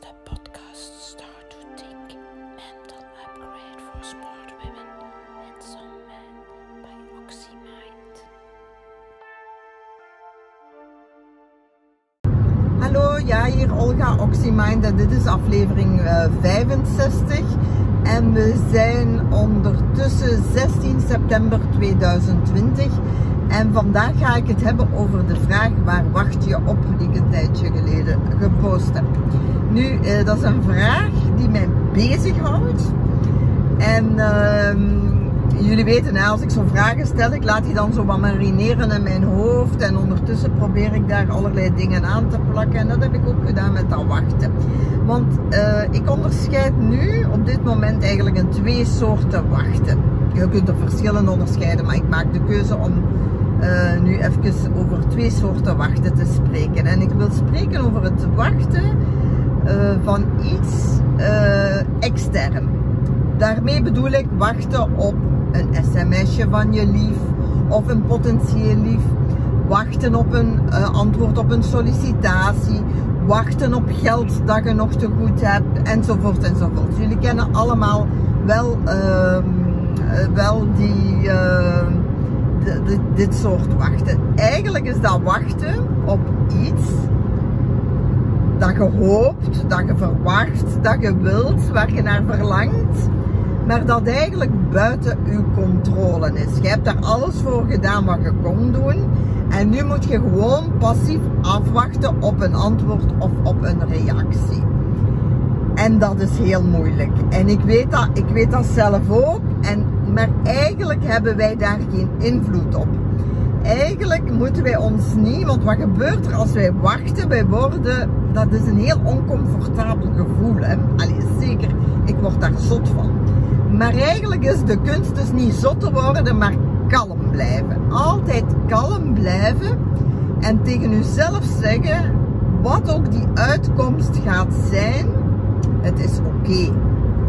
de podcast Start to Think Mental Upgrade for Smart Women and Some Men by OxyMind. Hallo, ja, hier Olga Oxymind en dit is aflevering eh, 65. En we zijn ondertussen 16 september 2020. En vandaag ga ik het hebben over de vraag waar wacht je op die ik een tijdje geleden gepost heb. Nu, eh, dat is een vraag die mij bezighoudt. En ehm, jullie weten, hè, als ik zo'n vragen stel, ik laat die dan zo wat marineren in mijn hoofd. En ondertussen probeer ik daar allerlei dingen aan te plakken. En dat heb ik ook gedaan met dat wachten. Want eh, ik onderscheid nu op dit moment eigenlijk in twee soorten wachten. Je kunt er verschillen onderscheiden, maar ik maak de keuze om uh, nu even over twee soorten wachten te spreken. En ik wil spreken over het wachten van iets uh, extern. Daarmee bedoel ik wachten op een sms'je van je lief of een potentieel lief. Wachten op een antwoord op een sollicitatie. Wachten op geld dat je nog te goed hebt. Enzovoort enzovoort. Jullie kennen allemaal wel, ehm, wel die dit soort wachten. Eigenlijk is dat wachten op iets je hoopt, dat je verwacht, dat je wilt, waar je naar verlangt, maar dat eigenlijk buiten je controle is. Je hebt daar alles voor gedaan wat je kon doen en nu moet je gewoon passief afwachten op een antwoord of op een reactie. En dat is heel moeilijk. En ik weet dat, ik weet dat zelf ook. En maar eigenlijk hebben wij daar geen invloed op. Eigenlijk moeten wij ons niet, want wat gebeurt er als wij wachten? Wij worden, dat is een heel oncomfortabel gevoel. Hè? Allee, zeker, ik word daar zot van. Maar eigenlijk is de kunst dus niet zot te worden, maar kalm blijven. Altijd kalm blijven en tegen uzelf zeggen, wat ook die uitkomst gaat zijn, het is oké.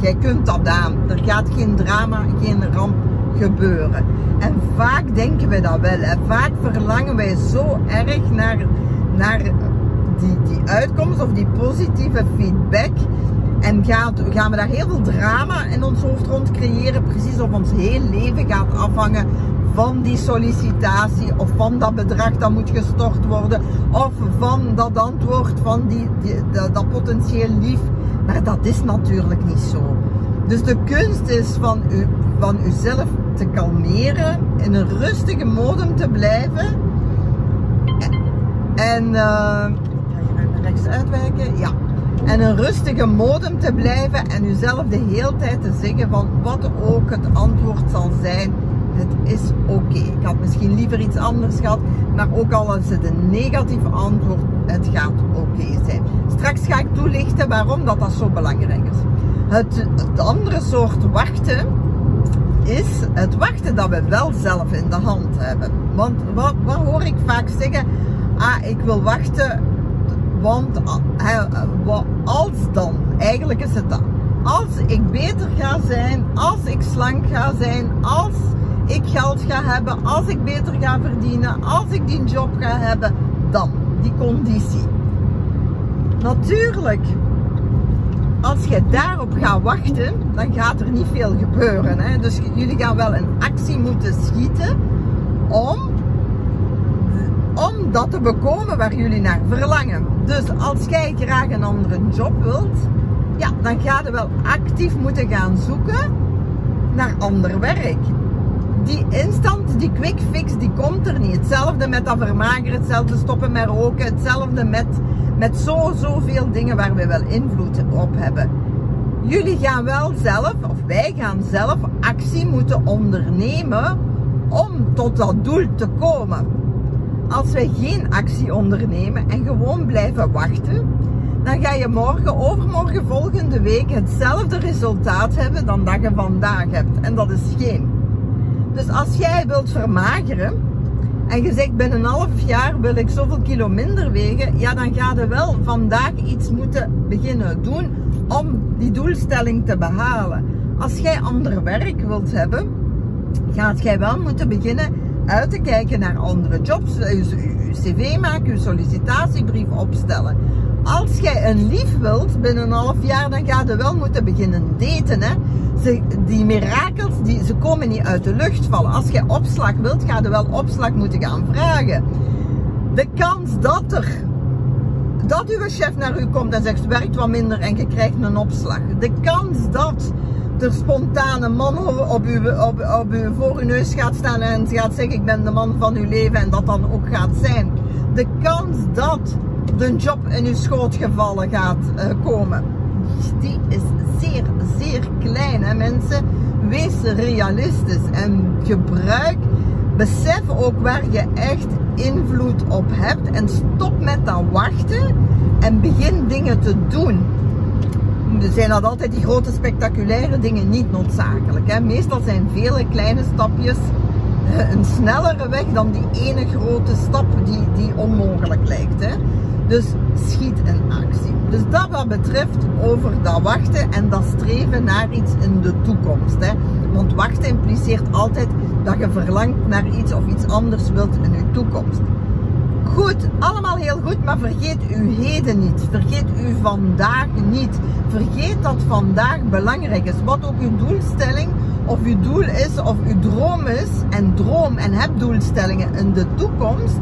Jij kunt dat aan. Er gaat geen drama, geen ramp gebeuren. En vaak denken we dat wel. En vaak verlangen wij zo erg naar, naar die, die uitkomst of die positieve feedback. En gaan, gaan we daar heel veel drama in ons hoofd rond creëren. Precies of ons heel leven gaat afhangen van die sollicitatie of van dat bedrag dat moet gestort worden. Of van dat antwoord van die, die dat, potentieel lief maar dat is natuurlijk niet zo. Dus de kunst is van, u, van uzelf te kalmeren, in een rustige modem te blijven. En uh, uitwijken? Ja. En een rustige modem te blijven en uzelf de hele tijd te zeggen van wat ook het antwoord zal zijn, het is oké. Ik had misschien liever iets anders gehad, maar ook al is het een negatief antwoord, het gaat oké zijn. Straks ga ik toelichten waarom dat, dat zo belangrijk is. Het, het andere soort wachten is het wachten dat we wel zelf in de hand hebben. Want wat, wat hoor ik vaak zeggen? Ah, ik wil wachten, want uh, als dan, eigenlijk is het dat. Als ik beter ga zijn, als ik slank ga zijn, als ik geld ga hebben, als ik beter ga verdienen, als ik die job ga hebben, dan die conditie. Natuurlijk, als je daarop gaat wachten, dan gaat er niet veel gebeuren. Hè? Dus jullie gaan wel een actie moeten schieten om, om dat te bekomen waar jullie naar verlangen. Dus als jij graag een andere job wilt, ja, dan ga je wel actief moeten gaan zoeken naar ander werk die instant, die quick fix, die komt er niet. Hetzelfde met dat vermageren, hetzelfde stoppen met roken, hetzelfde met, met zo, zoveel dingen waar we wel invloed op hebben. Jullie gaan wel zelf, of wij gaan zelf actie moeten ondernemen om tot dat doel te komen. Als wij geen actie ondernemen en gewoon blijven wachten, dan ga je morgen, overmorgen, volgende week hetzelfde resultaat hebben dan dat je vandaag hebt. En dat is geen dus als jij wilt vermageren en je zegt binnen een half jaar wil ik zoveel kilo minder wegen, ja dan ga je wel vandaag iets moeten beginnen doen om die doelstelling te behalen. Als jij ander werk wilt hebben, gaat jij wel moeten beginnen uit te kijken naar andere jobs, je cv maken, je sollicitatiebrief opstellen. als jij een lief wilt binnen een half jaar, dan ga je wel moeten beginnen daten. Hè? Ze, die mirakels, die, ze komen niet uit de lucht vallen. Als jij opslag wilt, ga je wel opslag moeten gaan vragen. De kans dat er dat uw chef naar u komt en zegt werkt wat minder en je krijgt een opslag. De kans dat spontaan een man op uw, op, op uw, voor uw neus gaat staan en gaat zeggen ik ben de man van uw leven en dat dan ook gaat zijn. De kans dat de job in uw schoot gevallen gaat uh, komen, die is zeer, zeer klein hè mensen. Wees realistisch en gebruik, besef ook waar je echt invloed op hebt en stop met dat wachten en begin dingen te doen. Zijn dat altijd die grote spectaculaire dingen niet noodzakelijk. Hè. Meestal zijn vele kleine stapjes eh, een snellere weg dan die ene grote stap die, die onmogelijk lijkt. Hè. Dus schiet in actie. Dus dat wat betreft over dat wachten en dat streven naar iets in de toekomst. Hè. Want wachten impliceert altijd dat je verlangt naar iets of iets anders wilt in je toekomst. Goed, allemaal heel goed, maar vergeet uw heden niet. Vergeet uw vandaag niet. Vergeet dat vandaag belangrijk is. Wat ook uw doelstelling of uw doel is of uw droom is. En droom en heb doelstellingen in de toekomst.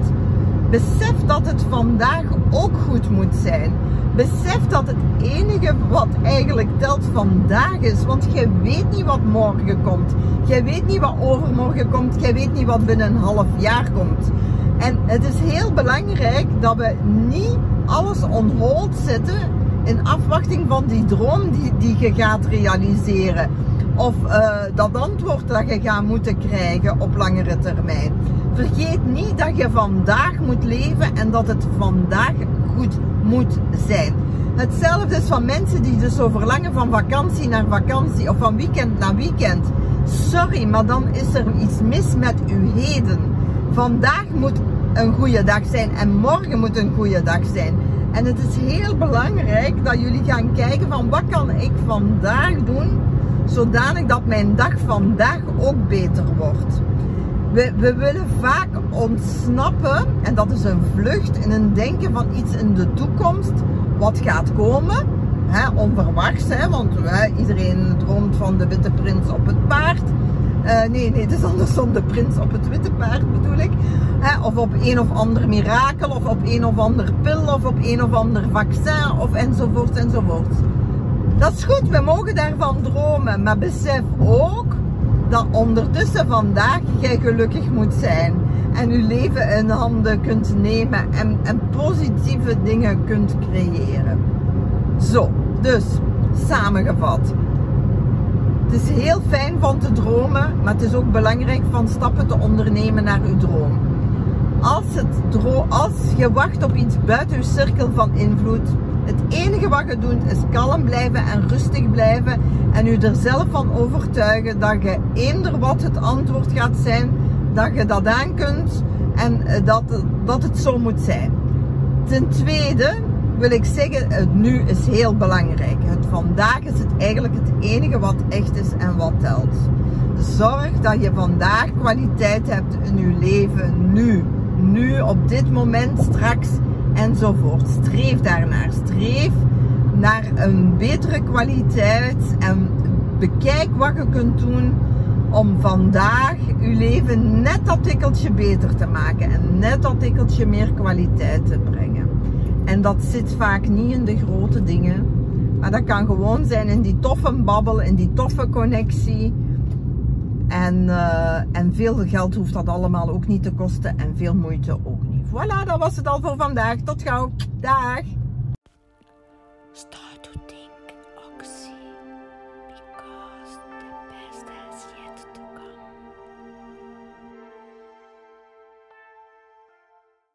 Besef dat het vandaag ook goed moet zijn. Besef dat het enige wat eigenlijk telt vandaag is. Want jij weet niet wat morgen komt. Jij weet niet wat overmorgen komt. Jij weet niet wat binnen een half jaar komt. En het is heel belangrijk dat we niet alles on hold zetten in afwachting van die droom die, die je gaat realiseren. Of uh, dat antwoord dat je gaat moeten krijgen op langere termijn. Vergeet niet dat je vandaag moet leven en dat het vandaag goed moet zijn. Hetzelfde is van mensen die dus zo verlangen van vakantie naar vakantie of van weekend naar weekend. Sorry, maar dan is er iets mis met uw heden. Vandaag moet een goede dag zijn en morgen moet een goede dag zijn. En het is heel belangrijk dat jullie gaan kijken van wat kan ik vandaag doen zodanig dat mijn dag vandaag ook beter wordt. We, we, willen vaak ontsnappen, en dat is een vlucht, in een denken van iets in de toekomst, wat gaat komen. Onverwachts, hè, want iedereen droomt van de witte prins op het paard. Uh, nee, nee, het is andersom de prins op het witte paard bedoel ik. Hè, of op een of ander mirakel, of op een of ander pil, of op een of ander vaccin, of enzovoort enzovoort. Dat is goed, we mogen daarvan dromen, maar besef ook dat ondertussen vandaag jij gelukkig moet zijn. En je leven in handen kunt nemen en, en positieve dingen kunt creëren. Zo, dus samengevat. Het is heel fijn van te dromen, maar het is ook belangrijk van stappen te ondernemen naar uw droom. Als, het je wacht op iets buiten je cirkel van invloed, het enige wat je doet is kalm blijven en rustig blijven en u er zelf van overtuigen dat je eender wat het antwoord gaat zijn, dat je dat aan kunt en eh, dat, dat het zo moet zijn. Ten tweede wil ik zeggen, het nu is heel belangrijk. Het vandaag is het eigenlijk het enige wat echt is en wat telt. Zorg dat je vandaag kwaliteit hebt in je leven nu. Nu, op dit moment, straks enzovoort. Streef daarnaar. Streef naar een betere kwaliteit en bekijk wat je kunt doen om vandaag je leven net dat tikkeltje beter te maken en net dat tikkeltje meer kwaliteit te brengen. En dat zit vaak niet in de grote dingen, maar dat kan gewoon zijn in die toffe babbel, in die toffe connectie. En, uh, en veel geld hoeft dat allemaal ook niet te kosten en veel moeite ook niet. Voilà, dat was het al voor vandaag. Tot gauw. Dag.